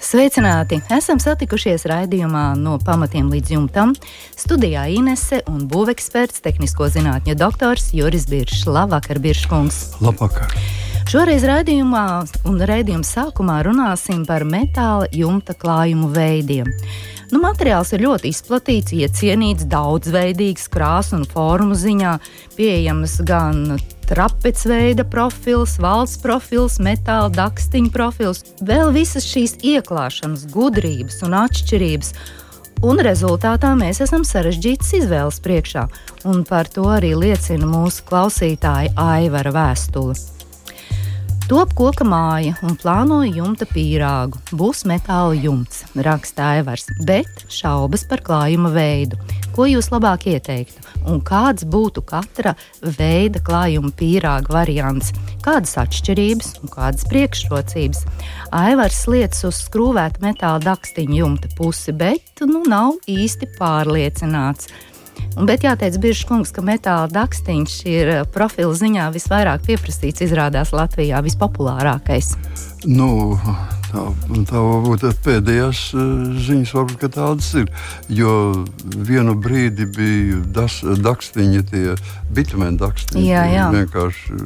Sveicināti! Esam satikušies raidījumā no pamatiem līdz jumtam. Studijā Inese un būveksperts, tehnisko zinātņu doktors Juris Biršs. Labvakar, Birškungs! Labvakar! Šoreiz raidījumā un raidījuma sākumā runāsim par metāla jumta klājumu veidiem. Nu, materiāls ir ļoti izplatīts, iecienīts, daudzveidīgs, krāsu un formu ziņā, pieejams gan trapecveida profils, valsts profils, metāla dakstiņa profils, vēl visas šīs ieklāšanas, gudrības un atšķirības. Un rezultātā mēs esam sarežģītas izvēles priekšā, un par to arī liecina mūsu klausītāja Aivara vēstule. Top koka māja un plānoja jumta pīrāgu. Būs metāla jumts, raksta Aivars, bet šaubas par klājuma veidu. Ko jūs labāk ieteiktu? Un kāds būtu katra veida klājuma pīrāga variants? Kādas atšķirības un kādas priekšrocības? Aivars lietas uz skrūvēta metāla dakstiņa jumta pusi, bet nu nav īsti pārliecināts. Bet jāteic, Biržs kungs, ka metāla dakstiņš ir eh, profila ziņā visvairāk pieprasīts, izrādās Latvijā vispopulārākais. Nu, tā, tā varbūt pēdējās eh, ziņas, varbūt tādas ir. Jo vienu brīdi bija das, dakstiņi, tie bitumēni dakstiņi. Jā, jā. Vienkārši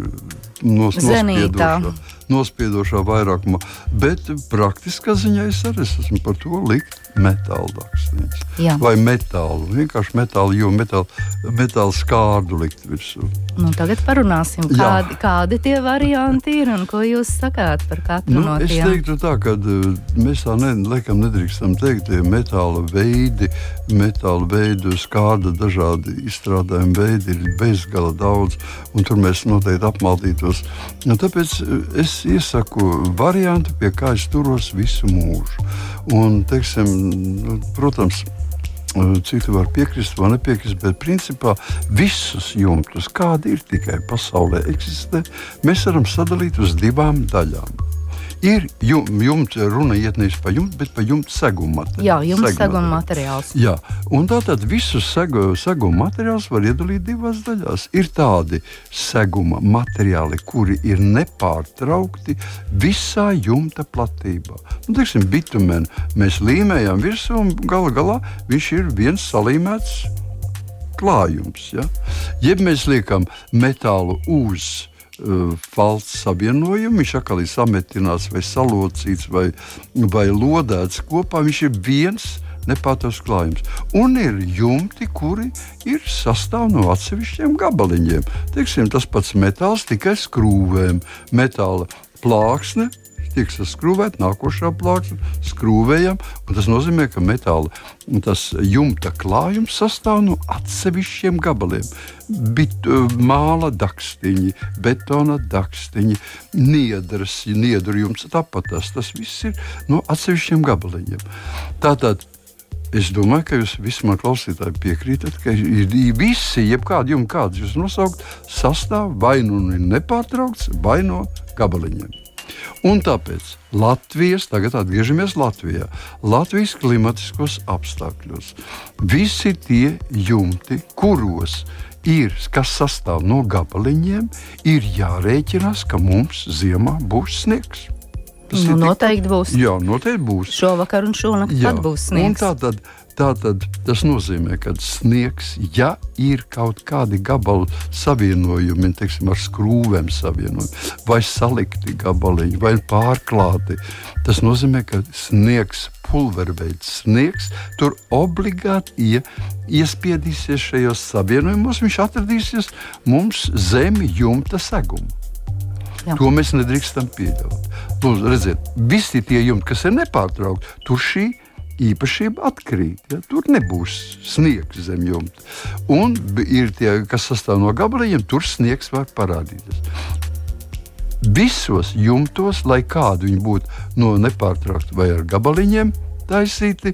nos, nospiedošā, nospiedošā vairākumā. Bet praktiskā ziņā es arī esmu par to likt metāla dakstiņas. Vai metālu, vienkārši metālu, jo metālu, metālu skārdu likt virsū. Nu, tagad parunāsim, kādi, Jā. kādi tie varianti ir un ko jūs sakāt par katru nu, no tiem. Es teiktu tā, ka uh, mēs tā ne, laikam nedrīkstam teikt, tie metāla veidi, metāla veidu skārda dažādi izstrādājumi veidi ir bezgala daudz, un tur mēs noteikti apmaldītos. Un tāpēc uh, es iesaku variantu, pie kā es turos visu mūžu. Un, teiksim, nu, protams, Citi var piekrist vai nepiekrist, bet principā visus jumtus, kādi ir tikai pasaulē eksistē, mēs varam sadalīt uz divām daļām. Ir jumta, runa iet nevis par jumtu, bet par jumta seguma materiālu. Jā, jumta seguma materiāls. Jā, un tātad visus segu, seguma materiālus var iedalīt divās daļās. Ir tādi seguma materiāli, kuri ir nepārtraukti visā jumta platībā. Nu, teiksim, bitumeni mēs līmējam virsū un gala galā viņš ir viens salīmēts klājums. Ja? Jeb mēs liekam metālu uz valsts savienojumu. Viņš atkal ir sametinās vai salocīts vai, vai lodēts kopā. Viņš ir viens nepārtraukts klājums. Un ir jumti, kuri ir sastāv no atsevišķiem gabaliņiem. Teiksim, tas pats metāls tikai skrūvēm, metāla plāksne tiek saskrūvēta, nākošā plāksne skrūvējam. Tas nozīmē, ka metāla jumta klājums sastāv no atsevišķiem gabaliem. Bit, māla dakstiņi, betona dakstiņi, niedras, niedru jumts tāpat tas, tas viss ir no atsevišķiem gabaliņiem. Tātad Es domāju, ka jūs visi man klausītāji piekrītat, ka ir visi, jebkādi jums kāds jūs nosaukt, sastāv vai nu ir nepārtraukts, vai no gabaliņiem. Un tāpēc Latvijas, tagad atgriežamies Latvijā, Latvijas klimatiskos apstākļos. Visi tie jumti, kuros ir, kas sastāv no gabaliņiem, ir jārēķinās, ka mums ziemā būs sniegs. Tas nu, noteikti būs. Jā, noteikti būs. Šovakar un šonakt būs sniegs. Un tātad Tātad tas nozīmē, ka sniegs, ja ir kaut kādi gabalu savienojumi, teiksim, ar skrūvēm savienojumi, vai salikti gabaliņi, vai pārklāti, tas nozīmē, ka sniegs, pulverveids sniegs, tur obligāti ie, iespiedīsies šajos savienojumos, viņš atradīsies mums zem jumta seguma. Jā. To mēs nedrīkstam pieļaut. Lūdzu, redziet, visi tie jumti, kas ir nepārtraukti, tur šī ir īpašība atkrīt. Ja? Tur nebūs sniegs zem jumta. Un ir tie, kas sastāv no gabaliņiem, tur sniegs var parādīties. Visos jumtos, lai kādi viņi būtu no nepārtraukti vai ar gabaliņiem taisīti,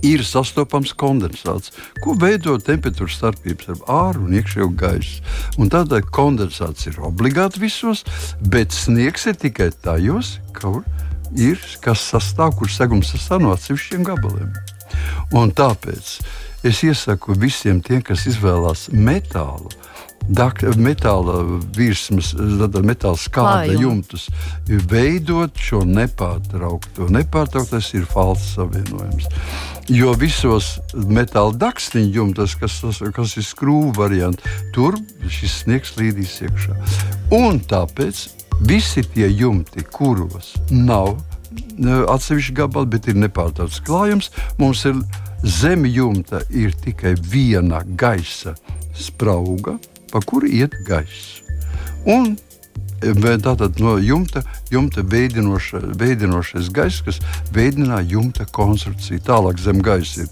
ir sastopams kondensāts, ko veido temperatūras starpības starp ārā un iekšējo gaisu. Un tādēļ kondensāts ir obligāti visos, bet sniegs ir tikai tajos, kur ir kas sastāv, kur segums sastāv no atsevišķiem gabaliem. Un tāpēc es iesaku visiem tiem, kas izvēlās metālu, dak, metāla virsmas, metāla skāda jumtus, veidot šo nepārtraukto. Nepārtrauktais ir falss savienojums. Jo visos metāla dakstiņu jumtos, kas, kas ir skrūve variants, tur šis sniegs līdīs iekšā. Un tāpēc visi tie jumti, kuros nav atsevišķi gabali, bet ir nepārtraukts klājums, mums ir zem jumta ir tikai viena gaisa sprauga pa kuru iet gaiss. Un Tātad no jumta, jumta veidinoša, veidinošais gaiss, kas veidina jumta konstrukciju. Tālāk zem gaisa ir,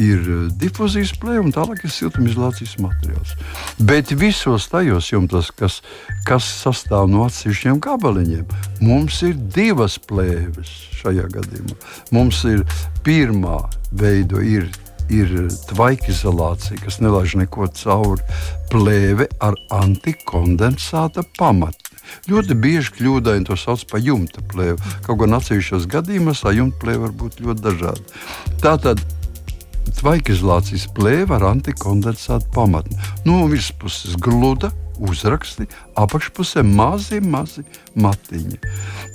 ir eh, difuzijas plēve un tālāk ir siltumizolācijas materiāls. Bet visos tajos jumtos, kas, kas sastāv no atsevišķiem gabaliņiem, mums ir divas plēves šajā gadījumā. Mums ir pirmā veida, ir ir tvaika izolācija, kas nelaiž neko cauri, plēve ar antikondensāta pamatu. Ļoti bieži kļūdaini to sauc par jumta plēvi. Kaut gan atsevišķos gadījumos tā jumta plēve var būt ļoti dažāda. Tātad tvaika izolācijas plēve ar antikondensātu pamatu. No virspuses gluda, uzraksti, apakšpusē mazi, mazi matiņi.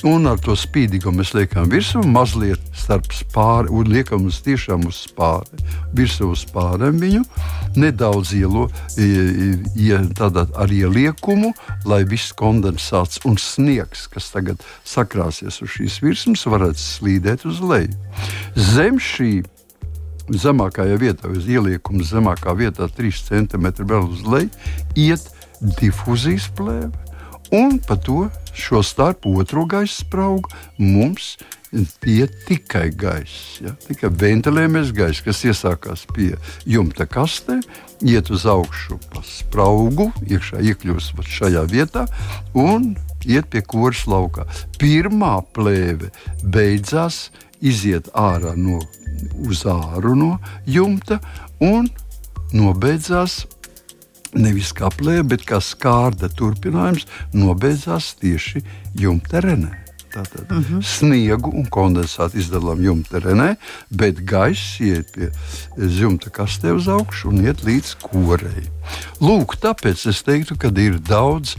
Un ar to spīdīgo mēs liekam virsū, mazliet starp spāri, un liekam uz tiešām uz spāri. Virsū uz spāriem viņu nedaudz ielo, ja, ar ieliekumu, lai viss kondensāts un sniegs, kas tagad sakrāsies uz šīs virsmas, varētu slīdēt uz leju. Zem šī zemākajā vietā, uz ieliekuma zemākā vietā, 3 cm vēl uz leju, iet difūzijas plēve, un pa to šo starp otro gaisa spraugu mums iet tikai gaiss. Ja? Tikai ventilējamais gaiss, kas iesākās pie jumta kastē, iet uz augšu pa spraugu, iekšā iekļūst šajā vietā un iet pie koras laukā. Pirmā plēve beidzās, iziet ārā no uz āru no jumta un nobeidzās nevis kā plēve, bet kā skārda turpinājums, nobeidzās tieši jumta renē. Tātad uh -huh. sniegu un kondensātu izdalām jumta renē, bet gaiss iet pie jumta kastē uz augšu un iet līdz korei. Lūk, tāpēc es teiktu, ka ir daudz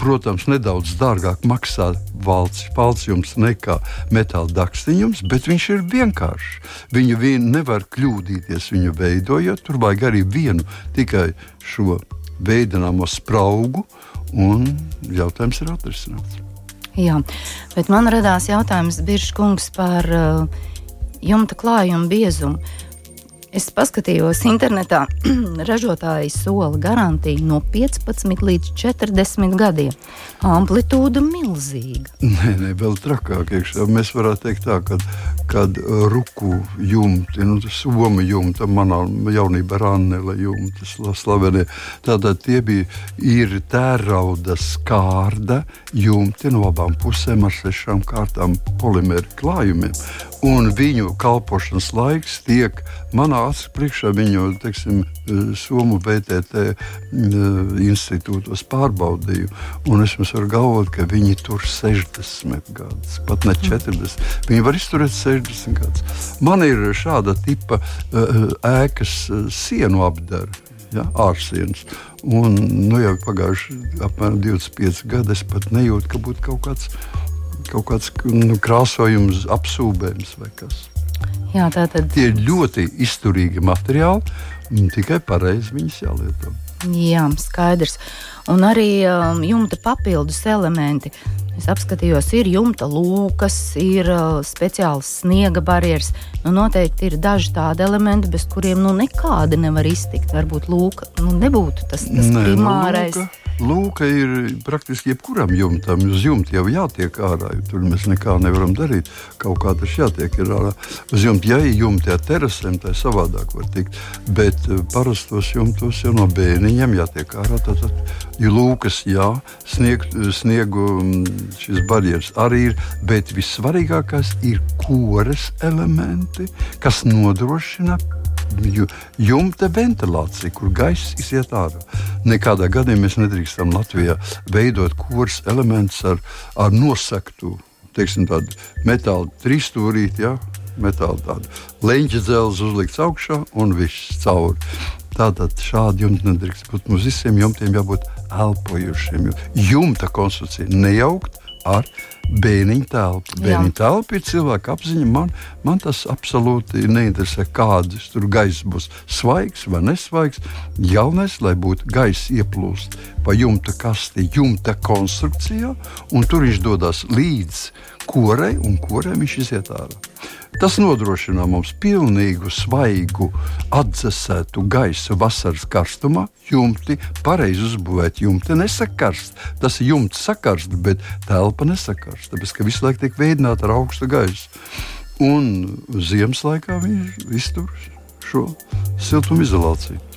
protams, nedaudz dārgāk maksā valsts palcījums nekā metāla dakstiņums, bet viņš ir vienkāršs. Viņu vien nevar kļūdīties viņu veidojot. Tur vajag arī vienu tikai šo veidināmo spraugu, un jautājums ir atrisināts. Jā, bet man radās jautājums Biržkungs par uh, jumta klājumu biezumu. Es paskatījos internetā, ražotāji sola garantiju no 15 līdz 40 gadiem. Amplitūda milzīga. Nē, nē, vēl trakāk. Iekšā. Mēs varētu teikt tā, ka kad ruku jumti, nu, somu jumta, manā jaunībā Rannela jumtas, slavenie, tātad tie bija ir tērauda skārda jumti no abām pusēm ar sešām kārtām polimēru klājumiem un viņu kalpošanas laiks tiek manā acu priekšā, viņu teiksim, Somu BTT institūtos pārbaudīju. Es jums varu galvot, ka viņi tur 60 gadus, pat ne 40. Viņi var izturēt 60 gadus. Man ir šāda tipa ēkas sienu apdara. Ja, ārsienas. Un, nu, jau pagājuši apmēram 25 gadi. Es pat nejūtu, ka būtu kaut kāds kaut kāds nu, krāsojums, apsūdzējums vai kas. Jā, tā tad. Tie ir ļoti izturīgi materiāli, tikai pareizi viņus jālieto. Jā, skaidrs. Un arī um, jumta papildus elementi. Es apskatījos, ir jumta lūkas, ir uh, speciāls sniega barjeras. Nu, noteikti ir daži tādi elementi, bez kuriem nu, nekādi nevar iztikt. Varbūt lūka nu, nebūtu tas, tas Nē, nu, primārais. Lūka lūka ir praktiski jebkuram jumtam. Uz jumta jau jātiek ārā, tur mēs nekā nevaram darīt. Kaut kā tas jātiek ārā. Uz jumta, ja ir jumta ar terasēm, tā savādāk var tikt. Bet eh, parastos jumtos jau no bērniņiem jātiek ārā. Tad, tad ir lūkas, jā, snieg, sniegu mm, šis barjeras arī ir, bet vissvarīgākais ir kores elementi, kas nodrošina jumta ventilācija, kur gaiss iziet ārā. Nekādā gadījumā mēs nedrīkstam Latvijā veidot kurs elementus ar, ar nosaktu teiksim, metāla trīsstūrīti. Ja? Metāla tāda leņķa dzelzs uzlikts augšā un viss cauri. Tātad šādi jumti nedrīkst būt. Mums visiem jumtiem jābūt elpojušiem. Jumta konstrukcija nejaukt ar bērniņu telpu. Bērniņu telpa ir cilvēka apziņa. Man, man tas absolūti neinteresē, kāds tur gaiss būs. Svaigs vai nesvaigs. Galvenais, lai būtu gaiss ieplūst pa jumta kasti, jumta konstrukcijā, un tur viņš dodas līdz korei, un korei viņš iziet ārā. Tas nodrošina mums pilnīgu, svaigu, atdzesētu gaisu vasaras karstumā. Jumti pareizi uzbūvēt, jumti nesakarst. Tas jumts sakarst, bet telpa nesakarst. Tāpēc, ka visu laiku tiek veidināta ar augstu gaisu. Un ziemas laikā viņš iztur šo siltumizolāciju.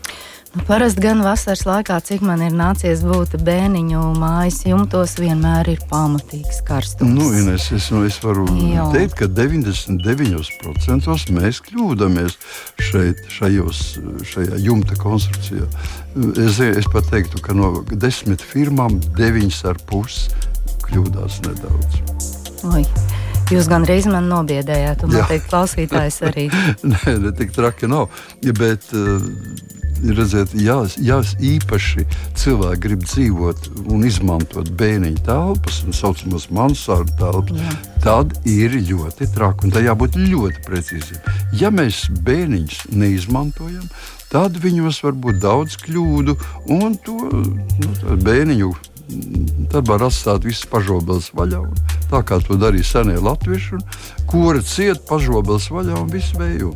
Nu, parasti gan vasaras laikā, cik man ir nācies būt bērniņu mājas jumtos, vienmēr ir pamatīgs karstums. Nu, Ines, es, es varu Jā. teikt, ka 99% mēs kļūdāmies šeit, šajos, šajā jumta konstrukcijā. Es, es pat teiktu, ka no desmit firmām deviņas ar pusi kļūdās nedaudz. Oi. Jūs gandrīz man nobiedējāt, un noteikti klausītājs arī. Nē, ne tik traki nav. Bet, uh, redziet, jā, jā, īpaši cilvēki grib dzīvot un izmantot bērniņu telpas, tā saucamās mansārdu telpas, jā. tad ir ļoti traki un tā jābūt ļoti precīziem. Ja mēs bērniņus neizmantojam, tad viņos var būt daudz kļūdu un to nu, bērniņu. Tad var atstāt visas pašobeles vaļā. Un tā kā to darīja senie latvieši, kura cieta pašobeles vaļā un visu vēju.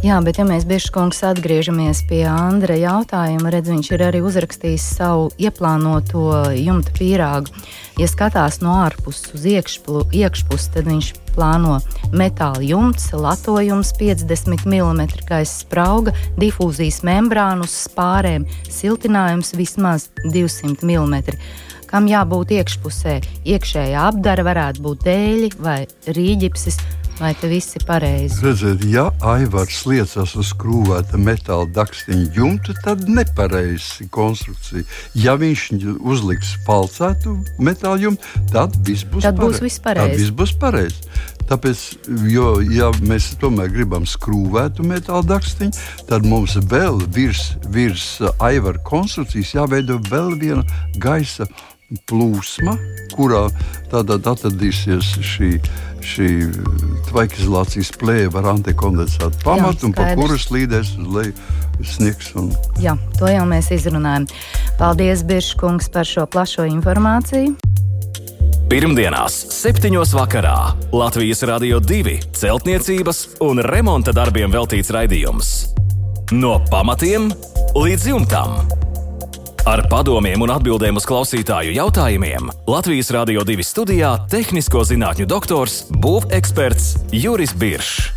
Jā, bet ja mēs bišķi atgriežamies pie Andra jautājuma, redz, viņš ir arī uzrakstījis savu ieplānoto jumta pīrāgu. Ja skatās no ārpuses uz iekšpu, iekšpusi, tad viņš plāno metāla jumts, latojums 50 mm gaisa sprauga, difūzijas membrānu uz spārēm, siltinājums vismaz 200 mm kam jābūt iekšpusē. Iekšējā apdara varētu būt dēļi vai rīģipsis Vai tas viss ir pareizi? Redziet, ja aivars liecas uz skrūvēta metāla dakstiņa jumta, tad nepareizi konstrukcija. Ja viņš uzliks falcētu metāla jumtu, tad viss būs tad būs viss pareizi. Tad viss būs pareizi. Tāpēc, jo, ja mēs tomēr gribam skrūvētu metāla dakstiņu, tad mums vēl virs, virs aivara konstrukcijas jāveido vēl viena gaisa plūsma, kurā tātad atradīsies šī šī tvaikizolācijas plēve ar antikondensātu pamatu, Jā, un pa kuras slīdēs uz leju sniegs. Un... Jā, to jau mēs izrunājam. Paldies, Biržkungs, par šo plašo informāciju. Pirmdienās, 7. vakarā Latvijas Rādio 2 celtniecības un remonta darbiem veltīts raidījums. No pamatiem līdz jumtam. Ar padomiem un atbildēm uz klausītāju jautājumiem Latvijas Rādio 2 studijā - tehnisko zinātņu doktors, būveksperts Juris Biršs.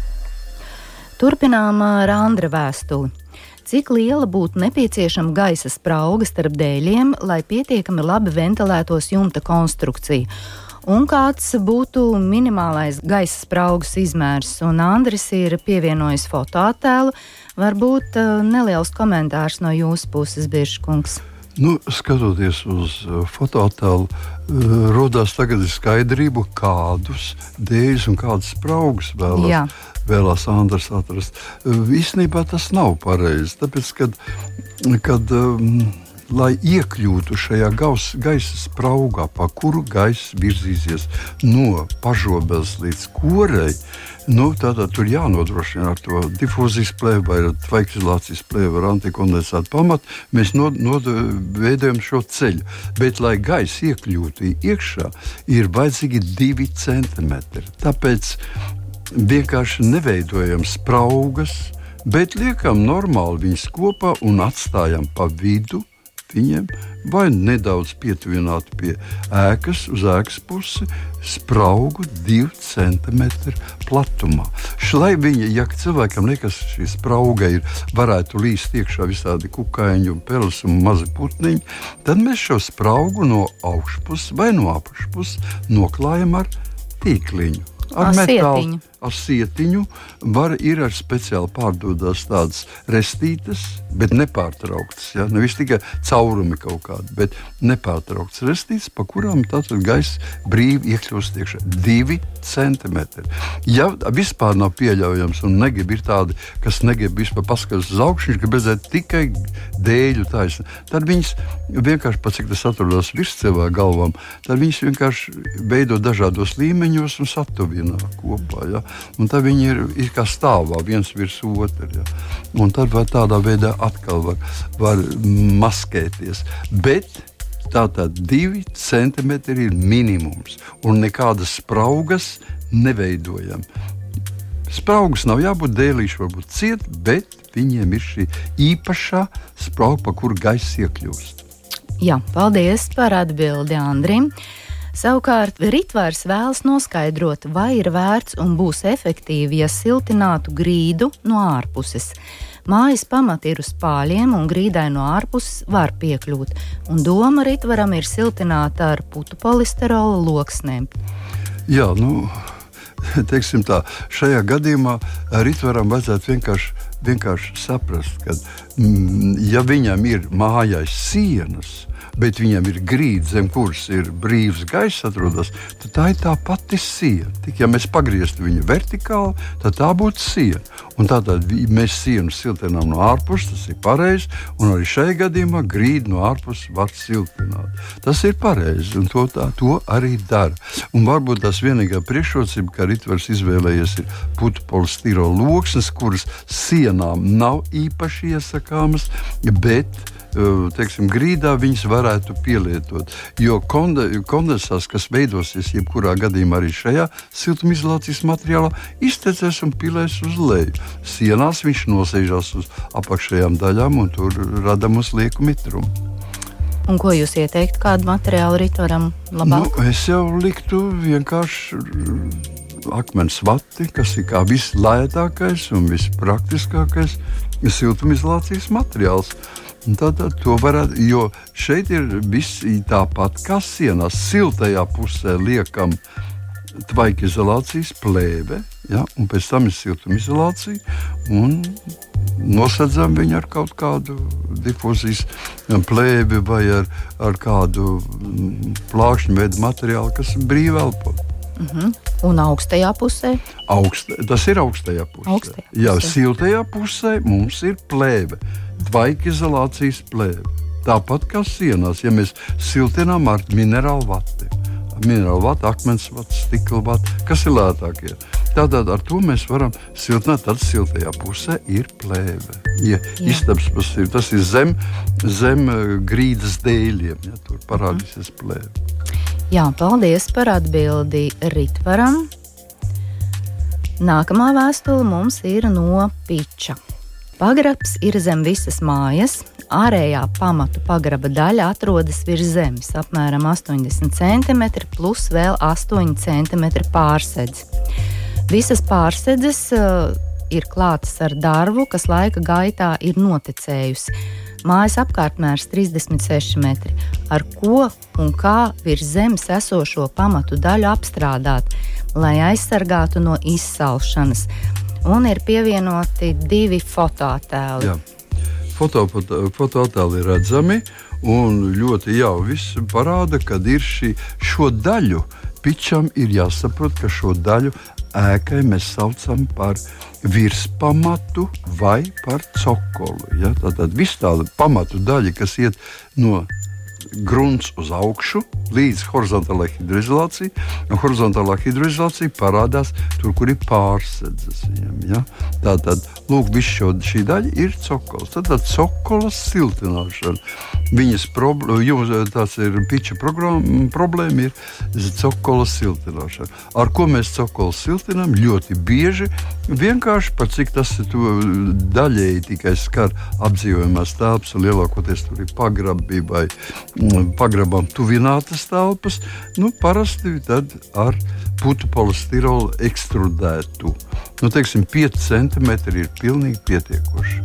Turpinām ar Andra vēstuli. Cik liela būtu nepieciešama gaisa sprauga starp dēļiem, lai pietiekami labi ventilētos jumta konstrukcija? Un kāds būtu minimālais gaisa spraugas izmērs? Un Andris ir pievienojis fotoattēlu. Varbūt neliels komentārs no jūsu puses, Biržkungs. Nu, skatoties uz uh, fotoattēlu, uh, radās tagad skaidrība, kādus dēļus un kādas spraugas vēlas. Jā. Vēlās Andris atrast. Uh, īstenībā tas nav pareizi. Tāpēc, kad, kad um, lai iekļūtu šajā gaus, gaisa spraugā, pa kuru gaisa virzīsies no pašobeles līdz korei, nu, tātad tur jānodrošina ar to difūzijas plēvi vai tvaikizolācijas plēvi ar antikondensātu pamatu. Mēs veidojam šo ceļu. Bet, lai gaisa iekļūtu iekšā, ir vajadzīgi divi centimetri. Tāpēc vienkārši neveidojam spraugas, bet liekam normāli viņus kopā un atstājam pa vidu viņiem vai nedaudz pietuvināti pie ēkas, uz ēkas pusi, spraugu 2 cm platumā. Šlai viņa, ja cilvēkam liekas, ka šī sprauga ir, varētu līst iekšā visādi kukaiņi, un peles un mazi putniņi, tad mēs šo spraugu no augšpuses vai no apakšpuses noklājam ar tīkliņu. Ar, metālu, ar sietiņu. Var ir ar speciāli pārdodas tādas restītes, bet nepārtrauktas. Ja? Nevis tikai caurumi kaut kādi, bet nepārtrauktas restītes, pa kurām tātad gaisa brīvi iekļūst iekšā. Divi centimetri. Ja vispār nav pieļaujams, un negrib ir tādi, kas negrib vispār paskatīties uz augšu, viņš grib redzēt tikai dēļu taisnu, tad viņas vienkārši pat cik tas atrodas virs cilvēka galvām, tad viņas vienkārši veido dažādos līmeņos un satuvina kopā. Ja? Un tad viņi ir, ir kā stāvā viens virs otra. Ja. Un tad var tādā veidā atkal var, var maskēties. Bet tātad divi centimetri ir minimums, un nekādas spraugas neveidojam. Spraugas nav jābūt dēlīši, varbūt ciet, bet viņiem ir šī īpašā sprauga, pa kuru gaisa iekļūst. Jā, paldies par atbildi Andrim. Savukārt Ritvārs vēlas noskaidrot, vai ir vērts un būs efektīvi, ja siltinātu grīdu no ārpuses. Mājas pamati ir uz pāļiem, un grīdai no ārpuses var piekļūt, un doma Ritvaram ir siltināta ar putu polisterola loksnēm. Jā, nu, teiksim tā, šajā gadījumā Ritvaram vajadzētu vienkārši, vienkārši saprast, ka, mm, ja viņam ir mājās sienas, bet viņam ir grīda, zem kuras ir brīvs gaiss, atrodas, tad tā ir tā pati siena. Tik, ja mēs pagrieztu viņu vertikāli, tad tā būtu siena. Un tātad mēs sienu siltinām no ārpuses, tas ir pareizi, un arī šajā gadījumā grīdu no ārpuses var siltināt. Tas ir pareizi, un to, tā, to arī dara. Un varbūt tas vienīgā priekšrocība, ka Ritvers izvēlējies, ir polistiro loksnes, kuras sienām nav īpaši iesakāmas, bet teiksim, grīdā viņas varētu pielietot. Jo konde, kondensāts, kas veidosies jebkurā gadījumā arī šajā siltumizolācijas materiālā, iztecēs un pilēs uz leju. Sienās viņš nosēžas uz apakšējām daļām un tur rada mums lieku mitrumu. Un ko jūs ieteiktu, kādu materiālu rītoram labāk? Nu, es jau liktu vienkārši akmens vati, kas ir kā vislētākais un vispraktiskākais siltumizolācijas materiāls. Tad, tad to varētu, jo šeit ir viss tāpat kā sienās. Siltajā pusē liekam tvaika izolācijas plēve, ja, un pēc tam ir siltumizolācija. Nosedzam viņu ar kaut kādu difūzijas plēvi vai ar, ar kādu mm, plākšņu veidu materiālu, kas brīvi elpo. Uh mhm. -huh. Un augstajā pusē? Augst, tas ir augstajā pusē. Augstajā pusē. Jā, siltajā pusē mums ir plēve tvaika izolācijas plēve. Tāpat kā sienās, ja mēs siltinām ar minerālu vati. Minerālu vatu, akmens vatu, stikla vatu, kas ir lētākie. Tātad ar to mēs varam siltināt. Tad siltajā pusē ir plēve. Ja istabas pusē tas ir zem, zem eh, grīdas dēļiem, ja tur parādīsies mhm. plēve. Jā, paldies par atbildi Ritvaram. Nākamā vēstule mums ir no Piča. Pagrabs ir zem visas mājas. Ārējā pamatu pagraba daļa atrodas virs zemes, apmēram 80 cm, plus vēl 8 cm pārsēdz. Visas pārsēdzes uh, ir klātas ar darbu, kas laika gaitā ir noticējusi. Mājas apkārtmērs 36 metri. Ar ko un kā virs zemes esošo pamatu daļu apstrādāt, lai aizsargātu no izsalšanas un ir pievienoti divi fotoattēli. Jā. Foto, fotoattēli ir redzami, un ļoti jau viss parāda, ka ir šī daļa. Pičam ir jāsaprot, ka šo daļu ēkai mēs saucam par virspamatu vai par cokolu. Ja? Tātad viss tāda pamatu daļa, kas iet no grunts uz augšu līdz horizontālajai hidroizolācijai. Un horizontālā hidroizolācija parādās tur, kur ir pārsedzes. Viņam, ja? Tā tad, lūk, šo, šī daļa ir cokols. Tad tā cokola siltināšana. Viņas problēma, tas ir piča problēma, ir cokola siltināšana. Ar ko mēs cokolu siltinām? Ļoti bieži vienkārši par cik tas ir daļēji tikai skar apdzīvojamās telpas, un lielākoties tur ir pagrabi vai pagrabam tuvinātas telpas, nu, parasti ar putu polistirolu ekstrudētu. Nu, teiksim, 5 cm ir pilnīgi pietiekoši.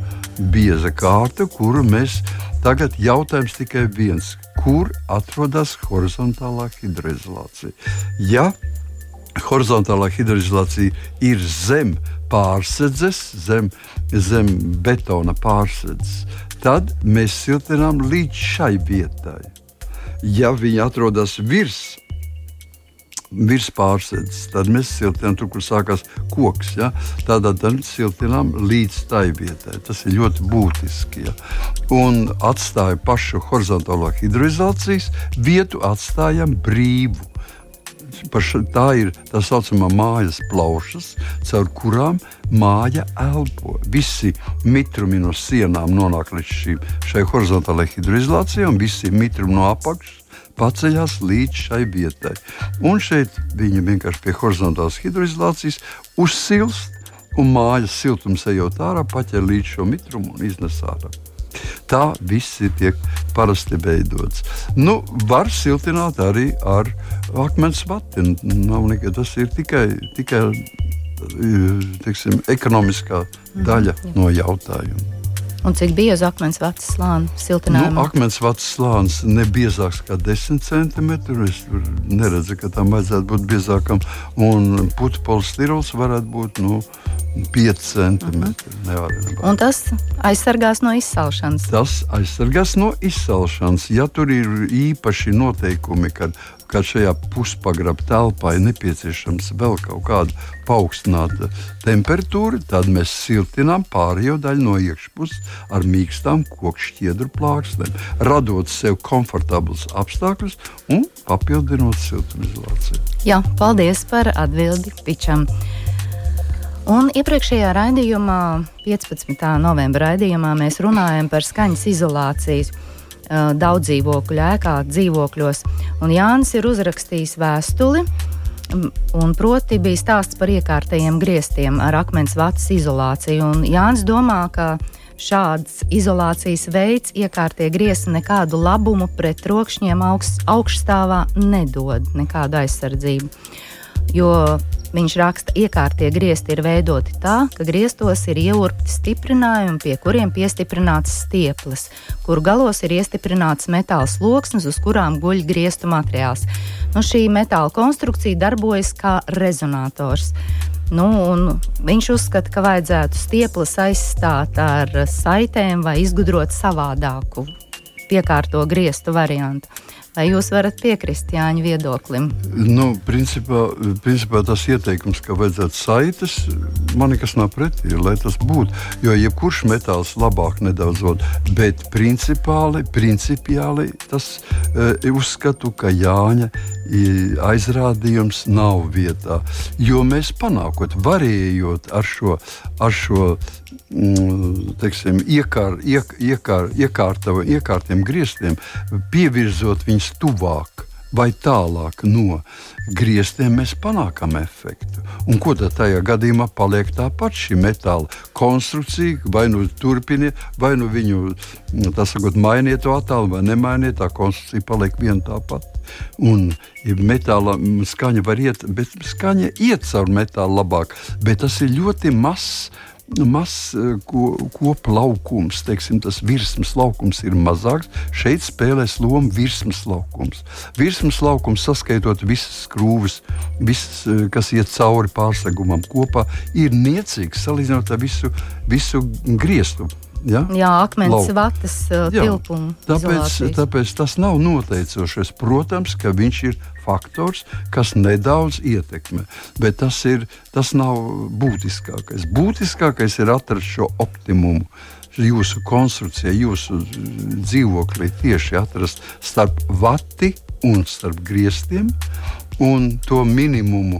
Bieza kārta, kuru mēs tagad jautājums tikai viens. Kur atrodas horizontālā hidroizolācija? Ja horizontālā hidroizolācija ir zem pārsedzes, zem, zem betona pārsedzes, tad mēs siltinām līdz šai vietai. Ja viņi atrodas virs, virs pārsedzes, tad mēs siltinām tur, kur sākās koks. Ja? Tādā tad siltinām līdz tai vietai. Tas ir ļoti būtiski. Ja? Un atstājam pašu horizontālo hidroizolācijas vietu, atstājam brīvu tā ir tā saucamā mājas plaušas, caur kurām māja elpo. Visi mitrumi no sienām nonāk līdz šim, šai horizontālajai hidroizolācijai, un visi mitrumi no apakšas paceļās līdz šai vietai. Un šeit viņi vienkārši pie horizontālās hidroizolācijas uzsilst, un mājas siltums ejot ārā, paķer līdz šo mitrumu un iznes ārā. Tā viss tiek parasti veidots. Nu, var siltināt arī ar akmens vati. Nav nekā, tas ir tikai, tikai teiksim, ekonomiskā daļa mm, no jautājuma. Un cik bieži akmens vats slānis siltinājumā? Nu, akmens vats slānis ne biezāks kā 10 cm. Es neredzu, ka tam vajadzētu būt biezākam. Un putekļi polistirols varētu būt nu, 5 centimetri. Mm -hmm. Un tas aizsargās no izsalšanas. Tas aizsargās no izsalšanas. Ja tur ir īpaši noteikumi, kad, kad šajā puspagraba telpā ir nepieciešams vēl kaut kāda paaugstināta temperatūra, tad mēs siltinām pārējo daļu no iekšpuses ar mīkstām koku šķiedru plāksnēm, radot sev komfortablus apstākļus un papildinot siltumizolāciju. Jā, paldies par atbildi Pičam. Un iepriekšējā raidījumā, 15. novembra raidījumā, mēs runājam par skaņas izolācijas daudz dzīvokļu ēkā, dzīvokļos. Un Jānis ir uzrakstījis vēstuli. Un proti bija stāsts par iekārtajiem griestiem ar akmens vatas izolāciju. Un Jānis domā, ka šāds izolācijas veids iekārtie griezti nekādu labumu pret trokšņiem augst, augšstāvā nedod, nekādu aizsardzību. Jo Viņš raksta, ka iekārtie griezti ir veidoti tā, ka griestos ir ieurpti stiprinājumi, pie kuriem piestiprināts stieples, kuru galos ir iestiprināts metāla sloksnes, uz kurām guļ griestu materiāls. Nu, šī metāla konstrukcija darbojas kā rezonators. Nu, viņš uzskata, ka vajadzētu stieples aizstāt ar saitēm vai izgudrot savādāku piekārto griestu variantu. Vai jūs varat piekrist Jāņa viedoklim? Nu, principā, principā tas ieteikums, ka vajadzētu saites, man nekas nav pretī, lai tas būtu. Jo jebkurš metāls labāk nedaudz vod, bet principāli, principiāli tas e, uzskatu, ka Jāņa aizrādījums nav vietā. Jo mēs panākot, varējot ar šo, ar šo Mm, teiksim, iekār, iek, iekār, iekārta, iekārtiem griestiem, pievirzot viņus tuvāk vai tālāk no griestiem, mēs panākam efektu. Un ko tad tajā gadījumā paliek tāpat šī metāla konstrukcija, vai nu turpiniet, vai nu viņu nu, sakot, mainiet to attēlu, vai nemainiet, tā konstrukcija paliek viena tā pati. Un metāla skaņa var iet, bet skaņa iet caur metālu labāk, bet tas ir ļoti mazs mazs eh, ko, kopu laukums, teiksim, tas virsmas laukums ir mazāks. Šeit spēlēs lomu virsmas laukums. Virsmas laukums, saskaitot visas skrūves, visas, eh, kas iet cauri pārsegumam kopā, ir niecīgs salīdzinot ar visu, visu griestu Ja? Jā, akmens vatas uh, Jā, tilpumu. Tāpēc, tāpēc tas nav noteicošais. Protams, ka viņš ir faktors, kas nedaudz ietekmē, bet tas, ir, tas nav būtiskākais. Būtiskākais ir atrast šo optimumu. Jūsu konstrukcijā, jūsu dzīvoklī tieši atrast starp vati un starp griestiem un to minimumu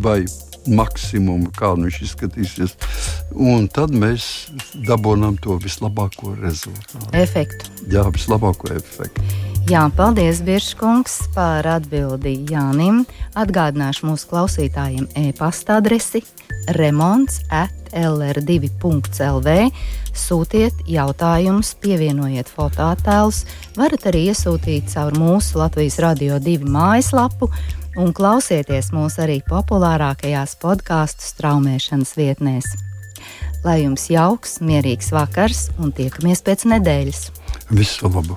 vai maksimumu, kā viņš izskatīsies. Un tad mēs dabūjām to vislabāko rezultātu. Efektu. Jā, vislabāko efektu. Jā, paldies, Biržkungs, par atbildi Jānim. Atgādināšu mūsu klausītājiem e-pasta adresi remonds at lr2.lv. Sūtiet jautājumus, pievienojiet fotoattēlus, varat arī iesūtīt caur mūsu Latvijas Radio 2 mājaslapu un klausieties mūs arī populārākajās podkāstu straumēšanas vietnēs. Lai jums jauks, mierīgs vakars un tiekamies pēc nedēļas! Visu labu!